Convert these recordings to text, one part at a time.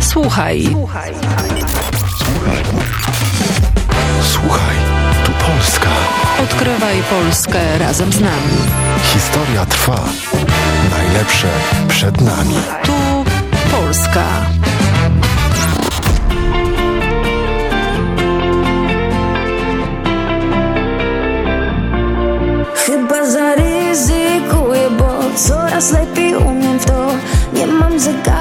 Słuchaj. Słuchaj. Słuchaj, tu Polska. Odkrywaj Polskę razem z nami. Historia trwa. Najlepsze przed nami. Tu Polska. Chyba zaryzykuję, bo coraz lepiej umiem w to Nie mam zegarka,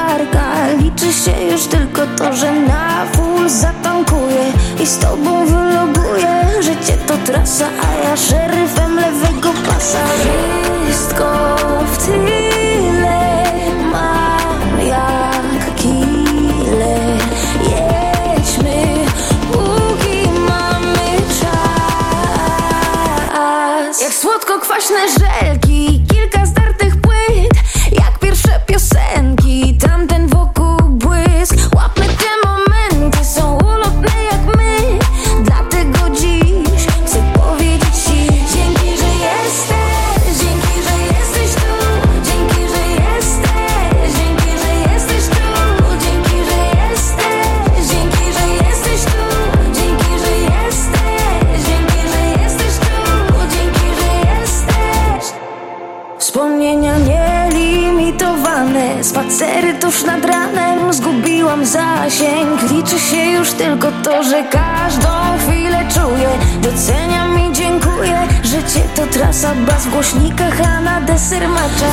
Jak słodko-kwaśne żelki Kilka zdartych płyt Jak pierwsze piosenki. Tamten to, że każdą chwilę czuję Doceniam i dziękuję. Życie to trasa Bas w głośnikach, a na deser macza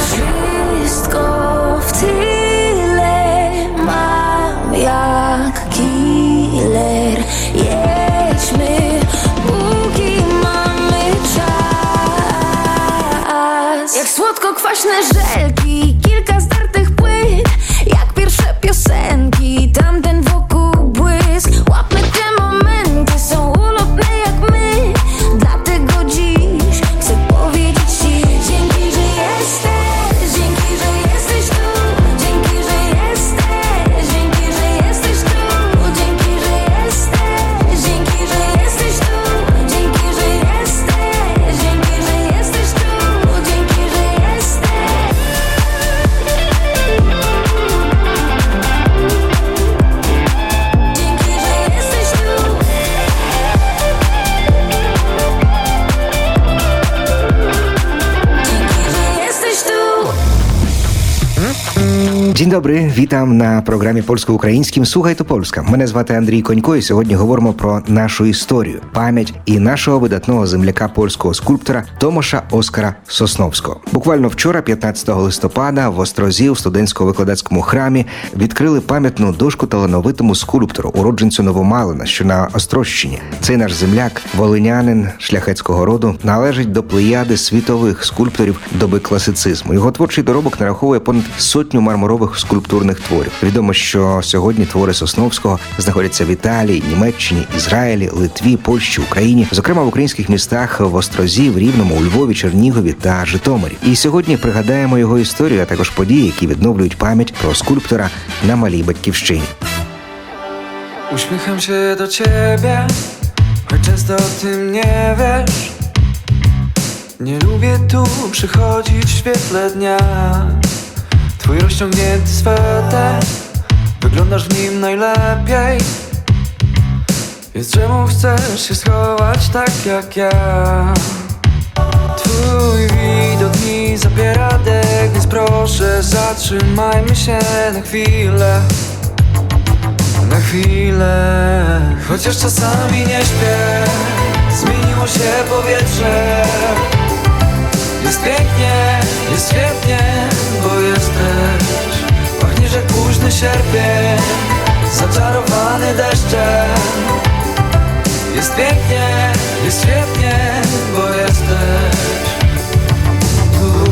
Dzień добрий, вітам на програмі польсько-українським Слухай то Польська. Мене звати Андрій Конько, і сьогодні говоримо про нашу історію, пам'ять і нашого видатного земляка польського скульптора Томаша Оскара Сосновського. Буквально вчора, 15 листопада, в Острозі у студентсько-викладацькому храмі відкрили пам'ятну дошку талановитому скульптору, уродженцю Новомалина, що на Острощині. Цей наш земляк, волинянин шляхетського роду, належить до плеяди світових скульпторів доби класицизму. Його творчий доробок нараховує понад сотню мармурових скульптурних творів. Відомо, що сьогодні твори Сосновського знаходяться в Італії, Німеччині, Ізраїлі, Литві, Польщі, Україні, зокрема в українських містах в Острозі, в Рівному, у Львові, Чернігові та Житомирі. І сьогодні пригадаємо його історію, а також події, які відновлюють пам'ять про скульптора на малій батьківщині. Uśmiecham się do ciebie, choć często o tym nie wiesz. Nie lubię tu przychodzić. Twój rozciągnięty sweter, wyglądasz w nim najlepiej. Więc czemu chcesz się schować tak jak ja? Twój widok mi zabiera dech, więc proszę zatrzymajmy się na chwilę na chwilę Chociaż czasami nie śpię Zmieniło się powietrze Jest pięknie, jest świetnie Jesteś Pachniesz jak późny sierpień Zaczarowany deszczem. Jest pięknie, jest świetnie Bo jesteś tu.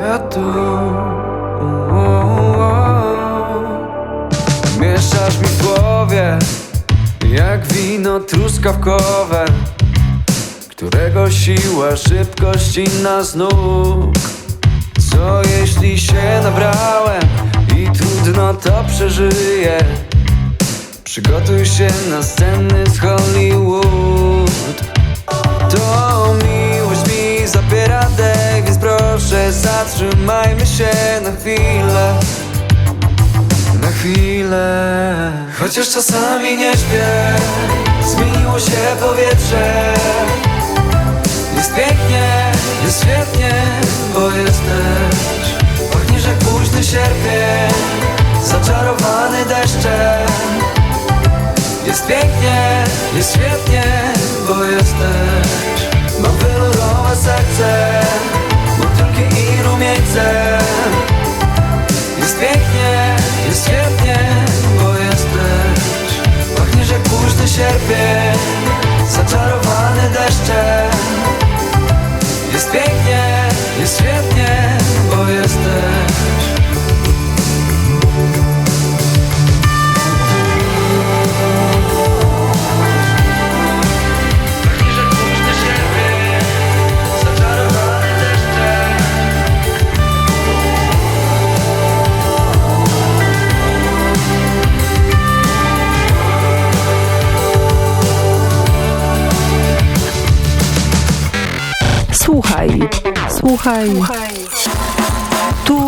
Ja tu. Mieszasz mi w głowie Jak wino truskawkowe Którego siła, szybkość inna z nóg. Co jeśli się nabrałem I trudno to przeżyję? Przygotuj się na sceny z Hollywood To miłość mi zabiera dech, więc proszę zatrzymajmy się na chwilę. Na chwilę. Chociaż czasami nie śpię Zmieniło się powietrze Jest pięknie, jest świetnie Bo jesteś. Pachniesz jak późny sierpień Zaczarowany deszczem. Jest pięknie, jest świetnie Bo jesteś. Mam wielurowe serce Motylki i rumieńce. Jest pięknie, jest świetnie Bo jesteś. Pachniesz jak późny sierpień Zaczarowany deszczem słuchaj. Tu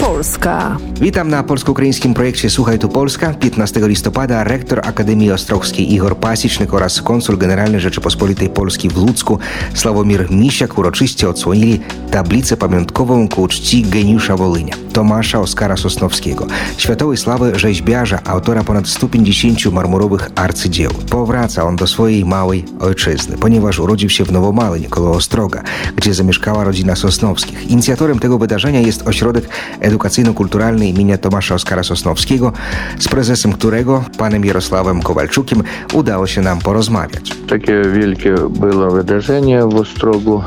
Polska. Witam na polsko-ukraińskim projekcie Słuchaj tu Polska. 15 listopada rektor Akademii Ostrowskiej Igor Pasicznik oraz konsul generalny Rzeczypospolitej Polski w Ludzku Sławomir Misiak uroczyście odsłonili tablicę pamiątkową ku czci geniusza Wolynia, Tomasza Oskara Sosnowskiego, światowej sławy rzeźbiarza, autora ponad 150 marmurowych arcydzieł. Powraca on do swojej małej ojczyzny, ponieważ urodził się w Nowomalyń koło Ostroga, gdzie zamieszkała rodzina Sosnowskich. Inicjatorem tego wydarzenia jest Ośrodek Edukacyjno-Kulturalny imienia Tomasza Oskara Sosnowskiego, z prezesem którego, panem Jarosławem Kowalczukiem, udało się nam porozmawiać. Takie wielkie było wydarzenie w Ostrogu.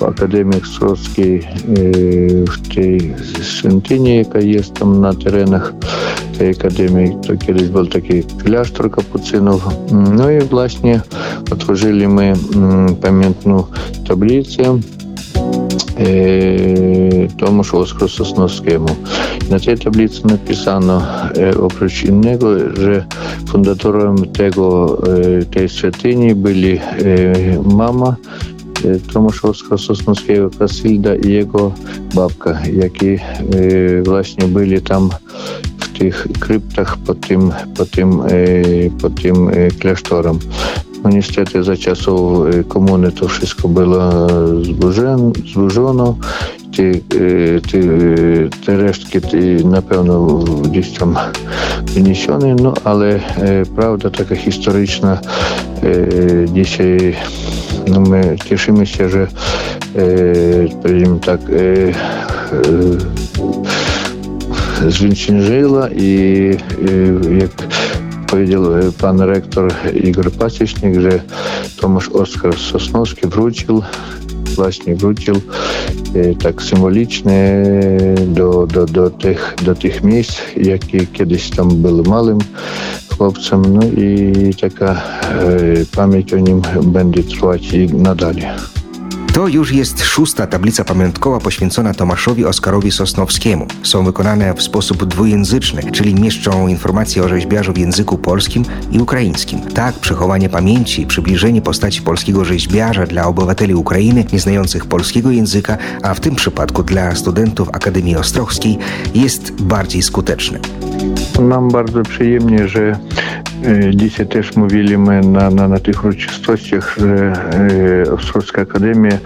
В Академії Острозькій, е, в тій святині, яка є там на теренах тієї академії. То колись був такий кляштор капуцинов. Ну і, власне, отложили ми пам'ятну таблицю е, тому ж Оскару. На цій таблиці написано, е, опrócz innego, że fundatorem tego, e, tej świątyni e, e, Oskara Sosnowskiego Kasylda i jego babka, які e, tam w tych kryptach pod tym, pod tym, e, pod tym e, klasztorem. No niestety za e, komuny to zburzone, zburzono. Ті, е, ті, е, ті рештки ті, напевно десь там внесені, ну але е, правда така історична. Е, Dzisiaj no my cieszymy się, że e, powiedzmy tak e, e, zwyciężyła i e, jak powiedział e, pan rektor Igor Pasiecznik, że Tomasz Oskar Sosnowski wrócił, właśnie wrócił e, tak symbolicznie do, do, do, tych, do tych miejsc, jakie kiedyś tam były małym chłopcem, no i taka To już jest szósta tablica pamiątkowa poświęcona Tomaszowi Oskarowi Sosnowskiemu. Są wykonane w sposób dwujęzyczny, czyli mieszczą informacje o rzeźbiarzu w języku polskim i ukraińskim. Tak, przechowanie pamięci i przybliżenie postaci polskiego rzeźbiarza dla obywateli Ukrainy nieznających polskiego języka, a w tym przypadku dla studentów Akademii Ostrowskiej, jest bardziej skuteczne. Nam bardzo przyjemnie, że e, dzisiaj też mówiliśmy na, na, na tych uroczystościach, że e, Ostrowska Akademia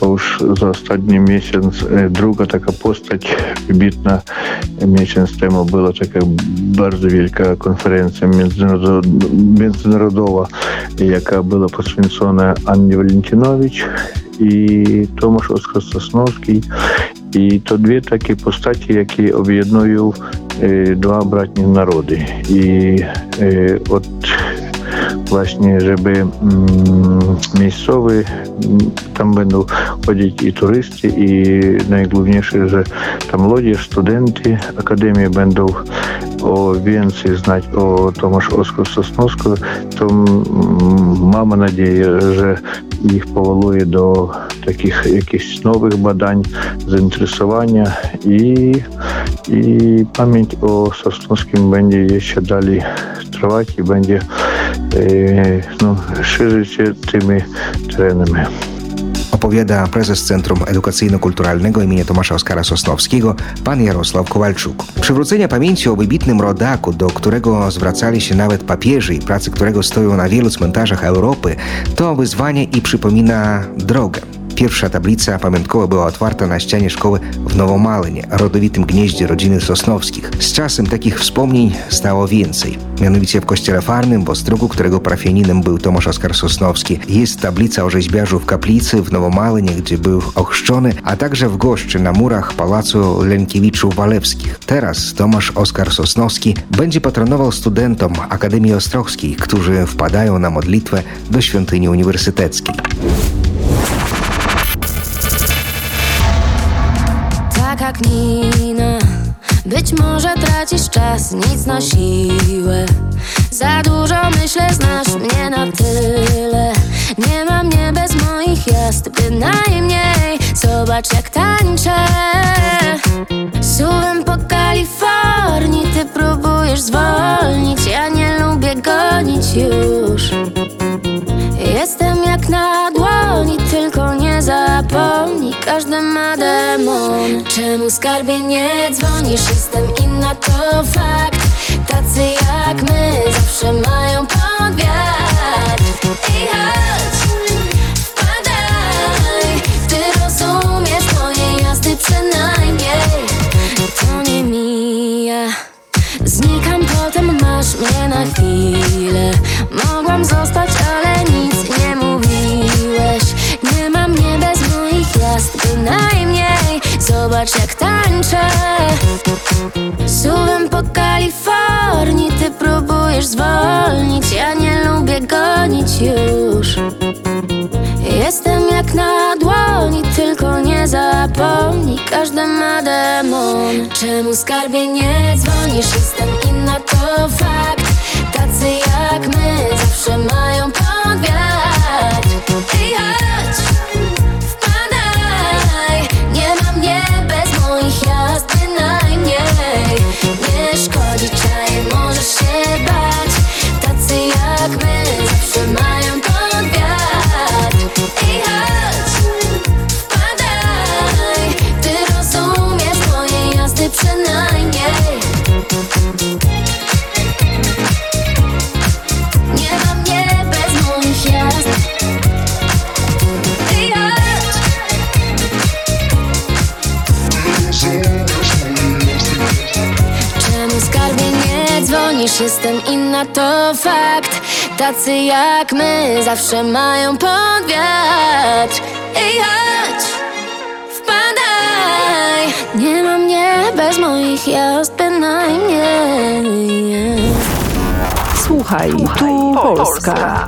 to już za ostatni miesiąc e, druga taka postać wybitna. Miesiąc temu była taka bardzo wielka konferencja międzynarodowa, międzynarodowa jaka była poświęcona Annie Walentynowicz i Tomasz Oskar Sosnowski. I to dwie takie postaci, jakie objednują e, dwa bratnie narody. I e, od właśnie, żeby mm, miejscowy, mm, tam będą chodzić i turysty, i najgłówniejsze, że tam młodzież, studenty Akademii będą o więcej znać o Tomasz Oskar Sosnowsku, to mm, mamy nadzieję, że ich powoluje do takich jakichś nowych badań, zainteresowania i, i pamięć o Sosnowskim będzie jeszcze dalej trwać Opowiada prezes Centrum Edukacyjno-Kulturalnego imienia Tomasza Oskara Sosnowskiego, pan Jarosław Kowalczuk. Przywrócenie pamięci o wybitnym rodaku, do którego zwracali się nawet papieży i prace którego stoją na wielu cmentarzach Europy, to wyzwanie i przypomina drogę. Pierwsza tablica pamiątkowa była otwarta na ścianie szkoły w Nowomalynie, rodowitym gnieździe rodziny Sosnowskich. Z czasem takich wspomnień stało więcej. Mianowicie w kościele farnym w Ostrogu, którego parafianinem był Tomasz Oskar Sosnowski, jest tablica o rzeźbiarzu w kaplicy w Nowomalynie, gdzie był ochrzczony, a także w Goszczy na murach Pałacu Lenkiewiczów-Walewskich. Teraz Tomasz Oskar Sosnowski będzie patronował studentom Akademii Ostrowskiej, którzy wpadają na modlitwę do świątyni uniwersyteckiej. Być może tracisz czas, nic na siłę. Za dużo myślę, znasz mnie na tyle. Nie ma mnie bez moich jazd, bynajmniej Zobacz jak tańczę. Suwem po Kalifornii Ty próbujesz zwolnić. Ja nie lubię gonić już. Jestem jak na dłoni, tylko nie zapomnij. Każdy ma Czemu skarbie nie dzwonisz? Jestem inna, to fakt. Tacy jak my zawsze mają pod I chodź, wpadaj. Ty rozumiesz moje jazdy przynajmniej. To nie mija. Znikam, potem masz mnie na chwilę. Mogłam zostać, ale nie Zobacz jak tańczę. Suwem po Kalifornii Ty próbujesz zwolnić. Ja nie lubię gonić już. Jestem jak na dłoni, tylko nie zapomnij. Każdy ma demon. Czemu skarbie nie dzwonisz? Jestem inna, to fakt. Tacy jak my zawsze mają pod wiatr I chodź, Mieszka dzwonisz? Jestem inna, to fakt. Tacy jak my zawsze mają pod wiatr I chodź, wpadaj. Nie ma mnie bez moich jazd bynajmniej Słuchaj, tu Polska.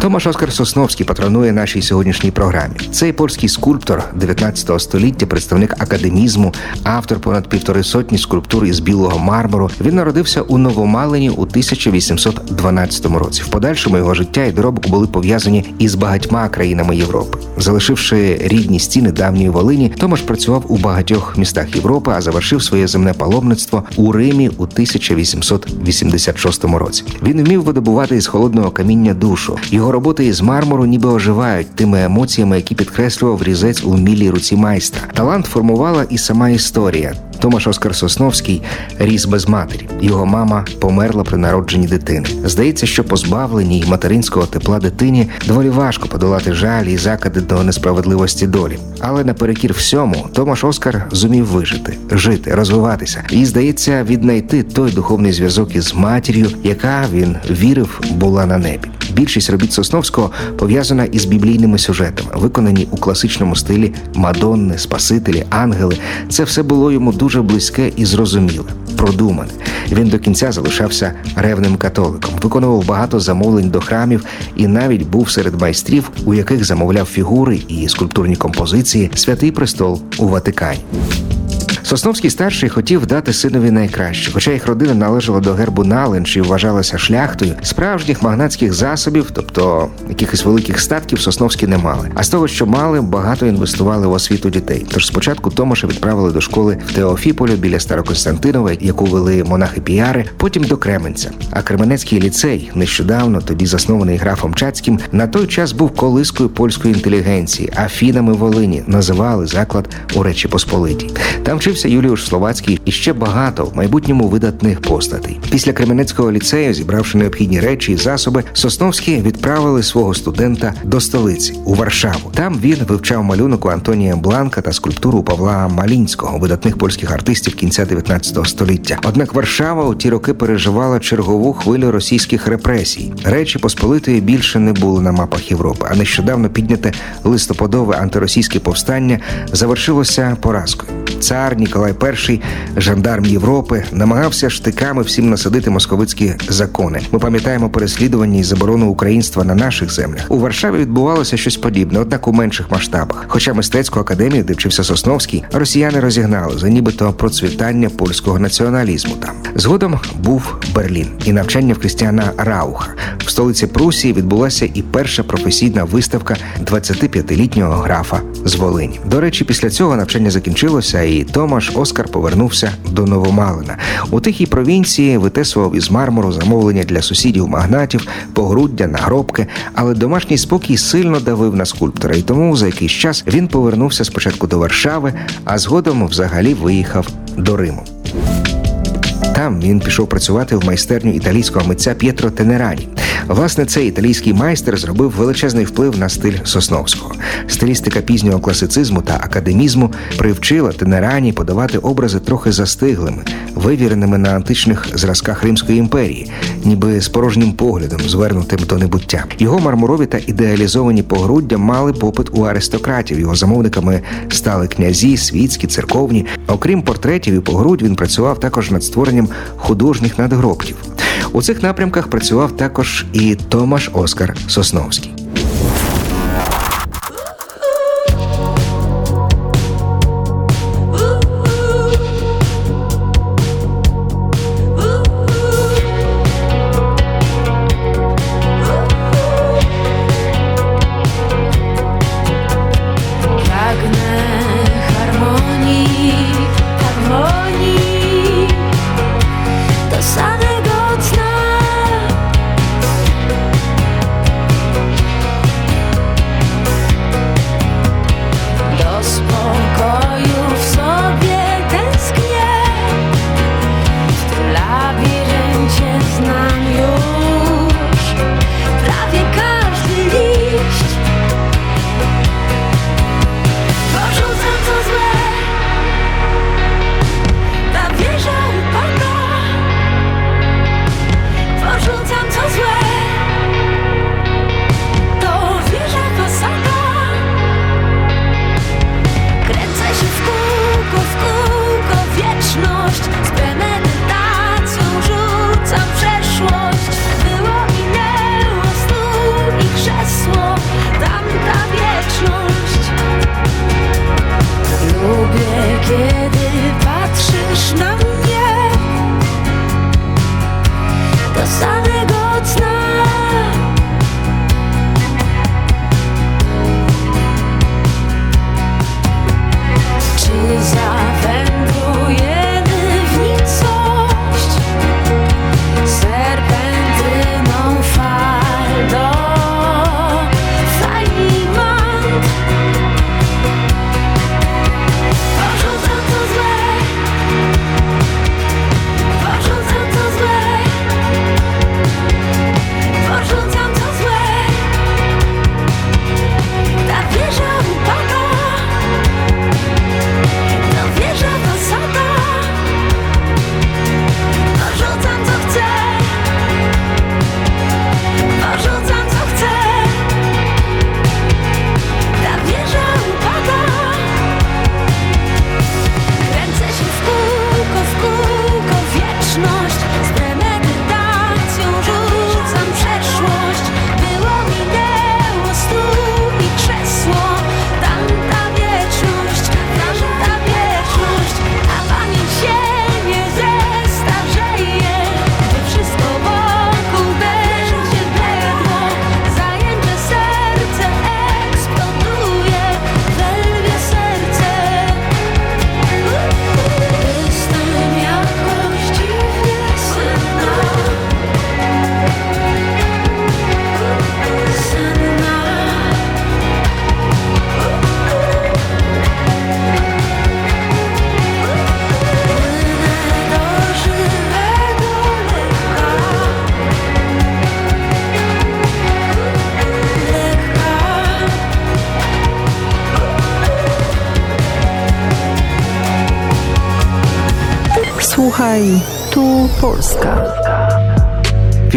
Томаш Оскар Сосновський патронує нашій сьогоднішній програмі. Цей польський скульптор 19 століття, представник академізму, автор понад півтори сотні скульптур із білого мармуру. Він народився у Новомалині у 1812 році. В подальшому його життя і доробок були пов'язані із багатьма країнами Європи. Залишивши рідні стіни давньої Волині, Томаш працював у багатьох містах Європи, а завершив своє земне паломництво у Римі у 1886 році. Він вмів видобувати із холодного каміння душу. Його роботи із мармуру ніби оживають тими емоціями, які підкреслював різець у мілій руці майстра. Талант формувала і сама історія. Томаш Оскар Сосновський ріс без матері. Його мама померла при народженні дитини. Здається, що позбавленій материнського тепла дитині доволі важко подолати жаль і закиди до несправедливості долі. Але наперекір всьому Томаш Оскар зумів вижити, жити, розвиватися і, здається, віднайти той духовний зв'язок із матір'ю, яка він вірив була на небі. Більшість робіт Сосновського пов'язана із біблійними сюжетами, виконані у класичному стилі Мадонни, Спасителі, Ангели. Це все було йому дуже близьке і зрозуміле, продумане. Він до кінця залишався ревним католиком, виконував багато замовлень до храмів і навіть був серед майстрів, у яких замовляв фігури і скульптурні композиції Святий престол у Ватикані. Сосновський старший хотів дати синові найкраще, хоча їх родина належала до гербу Наленч і вважалася шляхтою. Справжніх магнатських засобів, тобто якихось великих статків, Сосновські не мали. А з того, що мали, багато інвестували в освіту дітей. Тож спочатку Томаша відправили до школи в Теофіполі біля Староконстантинова, яку вели монахи Піяри, потім до Кременця. А Кременецький ліцей, нещодавно тоді заснований графом Чацьким, на той час був колискою польської інтелігенції, афінами Волині називали заклад у Речі Посполитій. Там вчився Юліуш Словацький і ще багато в майбутньому видатних постатей. Після Кременецького ліцею, зібравши необхідні речі і засоби, Сосновські відправили свого студента до столиці у Варшаву. Там він вивчав малюнок у Антонія Бланка та скульптуру Павла Малінського, видатних польських артистів кінця 19 століття. Однак Варшава у ті роки переживала чергову хвилю російських репресій. Речі Посполитої більше не були на мапах Європи, а нещодавно підняте листопадове антиросійське повстання завершилося поразкою. Цар Ніколай І, жандарм Європи, намагався штиками всім насадити московицькі закони. Ми пам'ятаємо переслідування і заборону українства на наших землях. У Варшаві відбувалося щось подібне, однак у менших масштабах. Хоча мистецьку академію, де вчився Сосновський, росіяни розігнали за нібито процвітання польського націоналізму. Там згодом був Берлін і навчання в Крістіана Рауха. В столиці Прусії відбулася і перша професійна виставка 25-літнього графа з Волині. До речі, після цього навчання закінчилося, і Томаш Оскар повернувся до Новомалина. У тихій провінції витесував із мармуру замовлення для сусідів магнатів, погруддя, нагробки, але домашній спокій сильно давив на скульптора, і тому за якийсь час він повернувся спочатку до Варшави, а згодом взагалі виїхав до Риму. Там він пішов працювати в майстерню італійського митця П'єтро Тенерані. Власне, цей італійський майстер зробив величезний вплив на стиль Сосновського. Стилістика пізнього класицизму та академізму привчила Тенерані подавати образи трохи застиглими, вивіреними на античних зразках Римської імперії, ніби з порожнім поглядом, звернутим до небуття. Його мармурові та ідеалізовані погруддя мали попит у аристократів. Його замовниками стали князі, світські, церковні. Окрім портретів і погрудь, він працював також над створенням художніх надгробків. У цих напрямках працював також і Томаш Оскар Сосновський.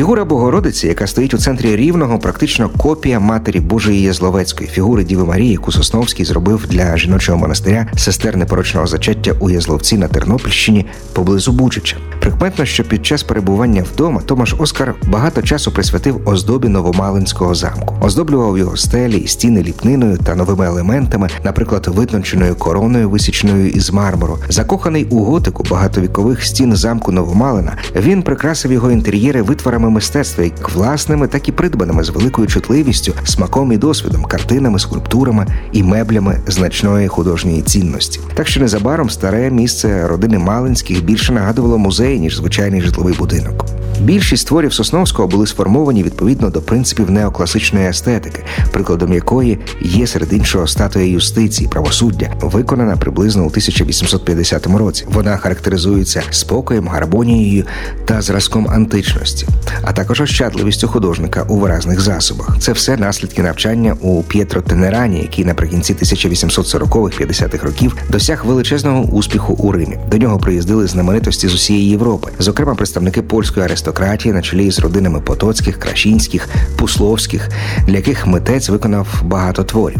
Фігура Богородиці, яка стоїть у центрі рівного, практично копія матері Божої Язловецької, фігури Діви Марії, яку Сосновський зробив для жіночого монастиря сестер непорочного зачаття у Язловці на Тернопільщині поблизу Бучича. Прикметно, що під час перебування вдома Томаш Оскар багато часу присвятив оздобі Новомалинського замку, оздоблював його стелі стіни ліпниною та новими елементами, наприклад, витонченою короною, висіченою із мармуру. Закоханий у готику багатовікових стін замку Новомалина, він прикрасив його інтер'єри витворами мистецтва, як власними, так і придбаними з великою чутливістю, смаком і досвідом, картинами, скульптурами і меблями значної художньої цінності. Так що незабаром старе місце родини Малинських більше нагадувало музей ніж звичайний житловий будинок. Більшість творів Сосновського були сформовані відповідно до принципів неокласичної естетики, прикладом якої є серед іншого статуя юстиції правосуддя, виконана приблизно у 1850 році. Вона характеризується спокоєм, гармонією та зразком античності, а також ощадливістю художника у виразних засобах. Це все наслідки навчання у П'єтро Тенерані, який наприкінці 1840-50-х років досяг величезного успіху у Римі. До нього приїздили знаменитості з усієї зокрема представники польської аристократії на чолі з родинами Потоцьких, Крашінських, Пусловських, для яких митець виконав багато творів.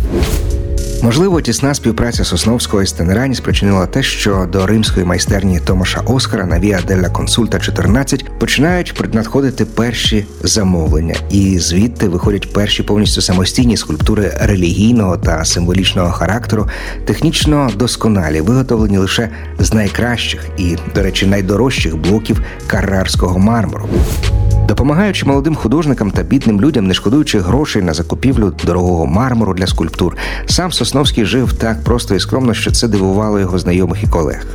Можливо, тісна співпраця Сосновського із Тенерані спричинила те, що до римської майстерні Томаша Оскара на Віа Делла Консульта 14 починають надходити перші замовлення, і звідти виходять перші повністю самостійні скульптури релігійного та символічного характеру, технічно досконалі, виготовлені лише з найкращих і, до речі, найдорожчих блоків каррарського мармуру. Допомагаючи молодим художникам та бідним людям, не шкодуючи грошей на закупівлю дорогого мармуру для скульптур, сам Сосновський жив так просто і скромно, що це дивувало його знайомих і колег.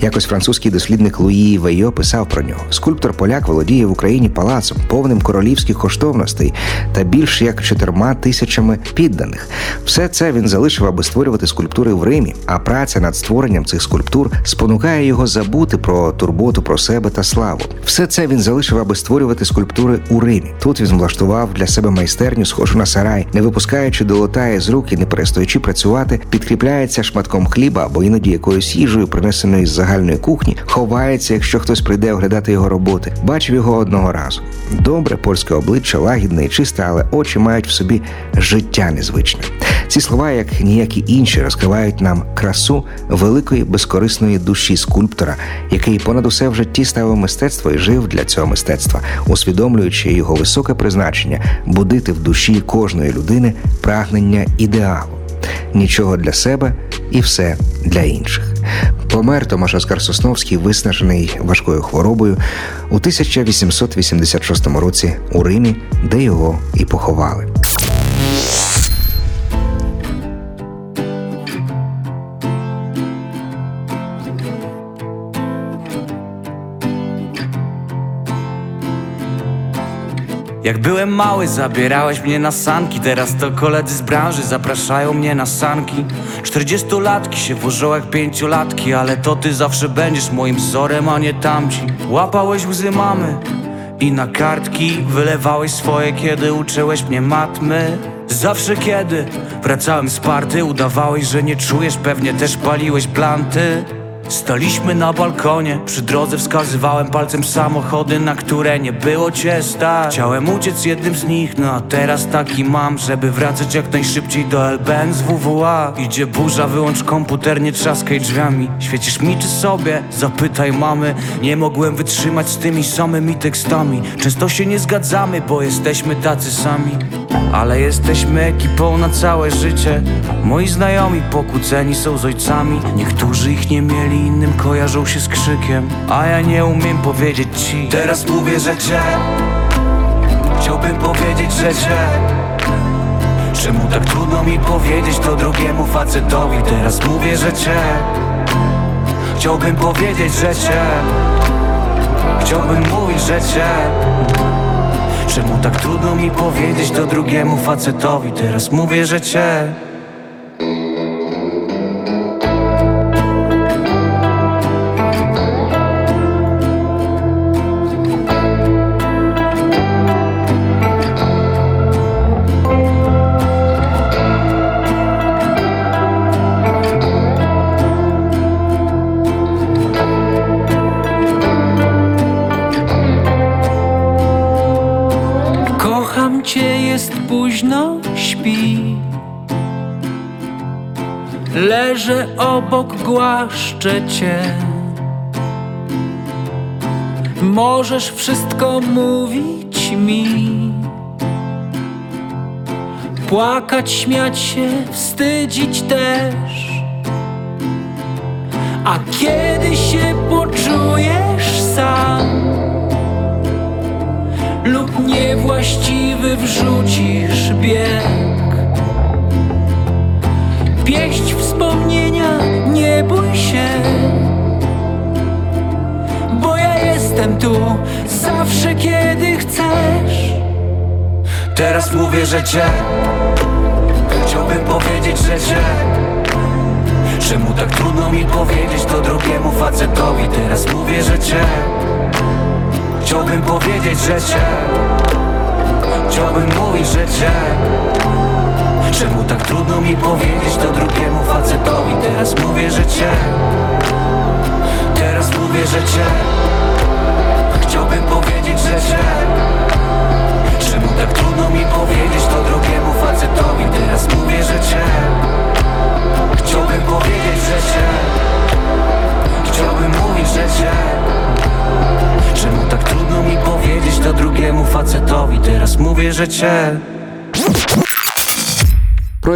Якось французький дослідник Луї Вейо писав про нього: скульптор поляк володіє в Україні палацом, повним королівських коштовностей та більш як чотирма тисячами підданих. Все це він залишив, аби створювати скульптури в Римі. А праця над створенням цих скульптур спонукає його забути про турботу про себе та славу. Все це він залишив, аби створювати скульптури у Римі. Тут він влаштував для себе майстерню, схожу на сарай, не випускаючи долота з рук і не перестаючи працювати, підкріпляється шматком хліба або іноді якоюсь їжею, принесеною з загальної кухні, ховається, якщо хтось прийде оглядати його роботи. Бачив його одного разу. Добре, польське обличчя, лагідне і чисте, але очі мають в собі життя незвичне. Ці слова, як ніякі інші, розкривають нам красу великої безкорисної душі скульптора, який понад усе в житті ставив мистецтво і жив для цього мистецтва, усвідомлюючи його високе призначення будити в душі кожної людини прагнення ідеалу. Нічого для себе і все для інших. Помер Томаш Оскар Сосновський, виснажений важкою хворобою у 1886 році у Римі, де його і поховали. Jak byłem mały, zabierałeś mnie na sanki Teraz to koledzy z branży zapraszają mnie na sanki Czterdziestolatki się wożą jak pięciolatki Ale to ty zawsze będziesz moim wzorem, a nie tamci. Łapałeś łzy mamy i na kartki Wylewałeś swoje, kiedy uczyłeś mnie matmy. Zawsze kiedy wracałem z party Udawałeś, że nie czujesz, pewnie też paliłeś planty Staliśmy na balkonie, przy drodze wskazywałem palcem samochody, na które nie było cię stać. Chciałem uciec jednym z nich, no a teraz taki mam, żeby wracać jak najszybciej do LBN z WWA Idzie burza, wyłącz komputer, nie trzaskaj drzwiami. Świecisz mi czy sobie? Zapytaj mamy. Nie mogłem wytrzymać z tymi samymi tekstami. Często się nie zgadzamy, bo jesteśmy tacy sami. Ale jesteśmy ekipą na całe życie. Moi znajomi pokłóceni są z ojcami. Niektórzy ich nie mieli, innym kojarzą się z krzykiem A ja nie umiem powiedzieć ci. Teraz mówię, że cię. Chciałbym powiedzieć, że cię. Czemu tak trudno mi powiedzieć to drugiemu facetowi? Teraz mówię, że cię. Chciałbym powiedzieć, że cię. Chciałbym mówić, że cię. Czemu tak trudno mi powiedzieć to drugiemu facetowi? Teraz mówię, że cię Leżę obok, głaszczę cię. Możesz wszystko mówić mi. Płakać, śmiać się, wstydzić też. A kiedy się poczujesz sam lub niewłaściwy wrzucisz bieg, pieść nie bój się, bo ja jestem tu zawsze, kiedy chcesz. Teraz mówię, że cię Chciałbym powiedzieć, że cię. Czemu tak trudno mi powiedzieć to drugiemu facetowi? Teraz mówię, że cię Chciałbym powiedzieć, że cię. Chciałbym mówić, że cię Czemu tak trudno mi powiedzieć to drugiemu facetowi? Teraz mówię, że cię. Teraz mówię, że cię. Chciałbym powiedzieć, że cię. Czemu tak trudno mi powiedzieć to drugiemu facetowi? Teraz mówię, że cię. Chciałbym powiedzieć, że cię. Chciałbym mówić, że cię. Czemu tak trudno mi powiedzieć to drugiemu facetowi? Teraz mówię, że cię